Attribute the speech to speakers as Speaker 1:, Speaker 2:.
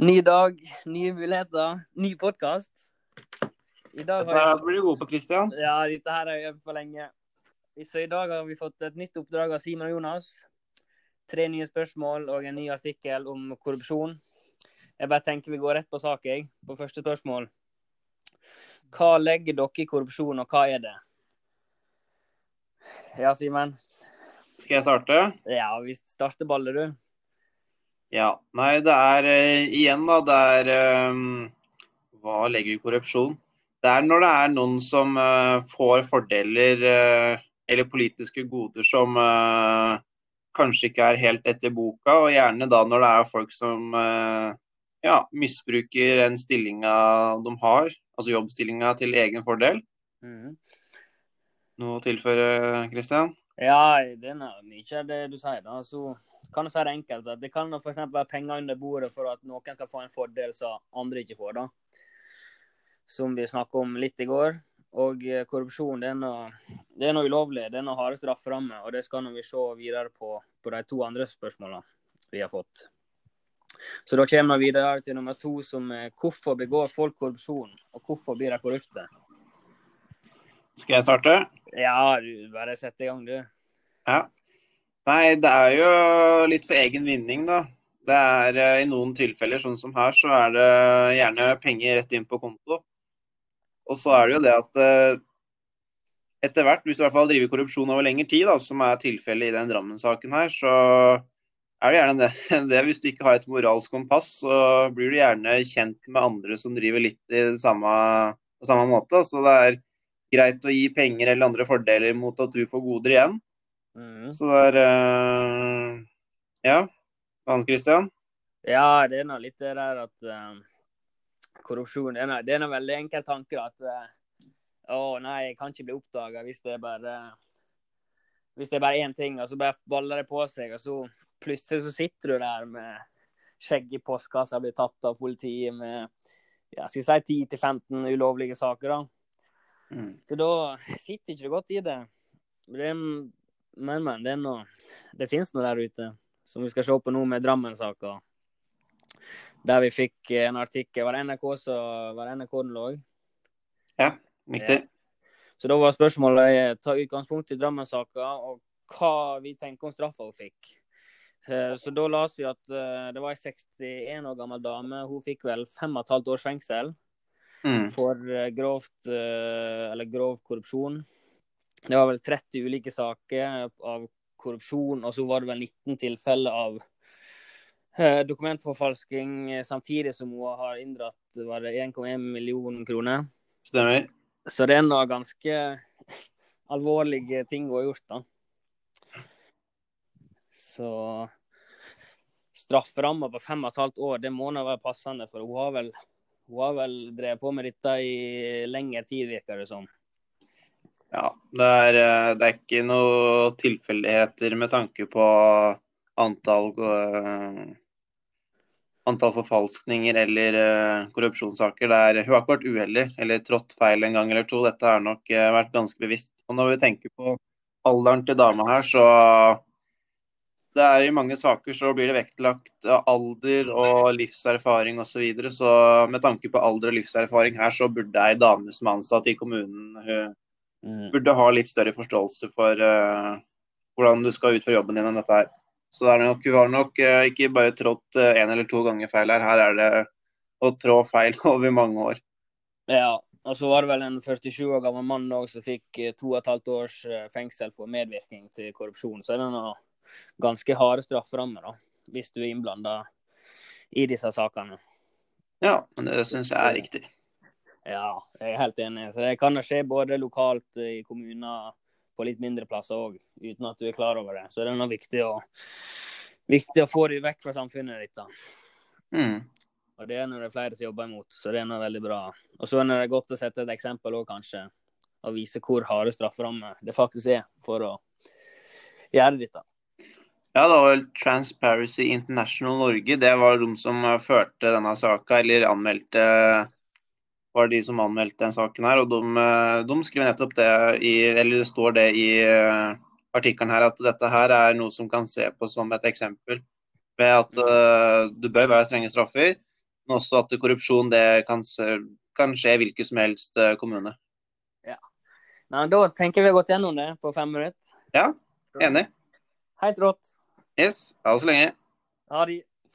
Speaker 1: Ny dag, nye muligheter, ny podkast. I dag har jeg
Speaker 2: blir du god på, Christian.
Speaker 1: Ja, dette her har jeg øvd på lenge. Så i dag har vi fått et nytt oppdrag av Simon og Jonas. Tre nye spørsmål og en ny artikkel om korrupsjon. Jeg bare tenker vi går rett på sak, jeg. På første spørsmål. Hva legger dere i korrupsjon, og hva er det? Ja, Simen?
Speaker 2: Skal jeg starte?
Speaker 1: Ja, vi starter ballet, du.
Speaker 2: Ja. Nei, det er eh, igjen, da. Det er um, Hva legger vi i korrupsjon? Det er når det er noen som uh, får fordeler uh, eller politiske goder som uh, kanskje ikke er helt etter boka, og gjerne da når det er folk som ja, misbruker den stillinga de har, altså jobbstillinga til egen fordel.
Speaker 1: Mm.
Speaker 2: Noe å tilføre, Kristian?
Speaker 1: Ja, det er mye av det du sier. da. Så kan jeg si det enkelt. at Det kan f.eks. være penger under bordet for at noen skal få en fordel som andre ikke får. da. Som vi snakket om litt i går. Og eh, korrupsjon det er noe, det er noe ulovlig. Det er noe harde strafferammer. Og det skal vi se videre på på de to andre spørsmålene vi har fått. Så da kommer vi videre til nummer to, som er hvorfor begår folk korrupsjon? Og hvorfor blir de korrupte?
Speaker 2: Skal jeg starte?
Speaker 1: Ja, du bare sett i gang, du.
Speaker 2: Ja. Nei, det er jo litt for egen vinning, da. Det er eh, I noen tilfeller, sånn som her, så er det gjerne penger rett inn på konto. Og så er det jo det at eh, etter hvert, hvis du i hvert fall driver korrupsjon over lengre tid, da, som er tilfellet i den Drammen-saken her, så er det gjerne det, det. Hvis du ikke har et moralsk kompass, så blir du gjerne kjent med andre som driver litt i samme, på samme måte. Så det er greit å gi penger eller andre fordeler mot at du får goder igjen.
Speaker 1: Mhm.
Speaker 2: Så det er uh, Ja. Ann Kristian?
Speaker 1: Ja, det er nå litt det der at uh, korrupsjon Det er er en veldig enkel tanke. da, At uh, å nei, jeg kan ikke bli oppdaga hvis det er bare hvis det er bare én ting, og så bare baller det på seg, og så plutselig så sitter du der med skjegg i postkassa, blir tatt av politiet med ja, skal vi si 10-15 ulovlige saker. da.
Speaker 2: Mm.
Speaker 1: Så da sitter ikke du godt i det. det er, men, men, det er noe Det finnes noe der ute som vi skal se på nå med Drammen-saka. Der vi fikk en artikkel Var det NRK så var det NRK den lå?
Speaker 2: Riktig.
Speaker 1: Så da var spørsmålet eh, ta utgangspunkt i Drammen-saka og hva vi tenker om straffa hun fikk. Eh, Så da las vi at eh, det var ei 61 år gammel dame. Hun fikk vel fem og et halvt års fengsel
Speaker 2: Mm.
Speaker 1: for eh, grovt eh, eller grov korrupsjon. Det var vel 30 ulike saker av korrupsjon, og så var det vel 19 tilfeller av eh, dokumentforfalsking, eh, samtidig som hun har inndratt var det 1,1 million kroner.
Speaker 2: Stemmer.
Speaker 1: Så det er noe ganske alvorlige ting hun har gjort, da. Så strafferamma på fem og et halvt år, det må nå være passende, for hun har vel hun har vel drevet på med dette i lengre tid, virker det som.
Speaker 2: Ja. Det er, eh, det er ikke noe tilfeldigheter med tanke på antall eh, Antall forfalskninger eller eh, korrupsjonssaker. Det er, hun har ikke vært uheldig eller trådt feil en gang eller to. Dette har nok vært ganske bevisst. Og når vi tenker på alderen til dama her, så det er I mange saker så blir det vektlagt alder og livserfaring osv. Så, videre. så med tanke på alder og livserfaring her, så burde ei dame som er ansatt i kommunen, hun burde ha litt større forståelse for uh, hvordan du skal utføre jobben din enn dette her. Så det er nok, hun har nok uh, ikke bare trådt én eller to ganger feil her. Her er det å trå feil over mange år.
Speaker 1: Ja, og så var det vel en 47 år gammel mann òg som fikk eh, to og et halvt års eh, fengsel for medvirkning til korrupsjon. Så er det noe ganske harde strafferammer, da, hvis du er innblanda i disse sakene.
Speaker 2: Ja, men det syns jeg er riktig.
Speaker 1: Ja, jeg er helt enig. Så det kan skje både lokalt eh, i kommuner på litt mindre plasser òg, uten at du er klar over det. Så det er noe viktig å, viktig å få det vekk fra samfunnet ditt. da.
Speaker 2: Mm.
Speaker 1: Og det er når det er flere som jobber imot, så det er noe veldig bra. Og så er det godt å sette et eksempel òg, kanskje. Og vise hvor harde strafferammer det faktisk er for å gjøre dette.
Speaker 2: Ja, det var vel Transparency International Norge. Det var de som eh, førte denne saka, eller anmeldte var de som anmeldte den saken her. Og de, eh, de skriver nettopp det i Eller det står det i eh, artikkelen her at dette her er noe som kan se på som et eksempel. Ved at uh, det bør være strenge straffer. Men også at korrupsjon det kan, kan skje i hvilken som helst kommune. kommune.
Speaker 1: Nei, da tenker vi gått gjennom det på fem minutter.
Speaker 2: Ja, enig.
Speaker 1: Helt rått.
Speaker 2: Yes, ha det så lenge.
Speaker 1: Ha det.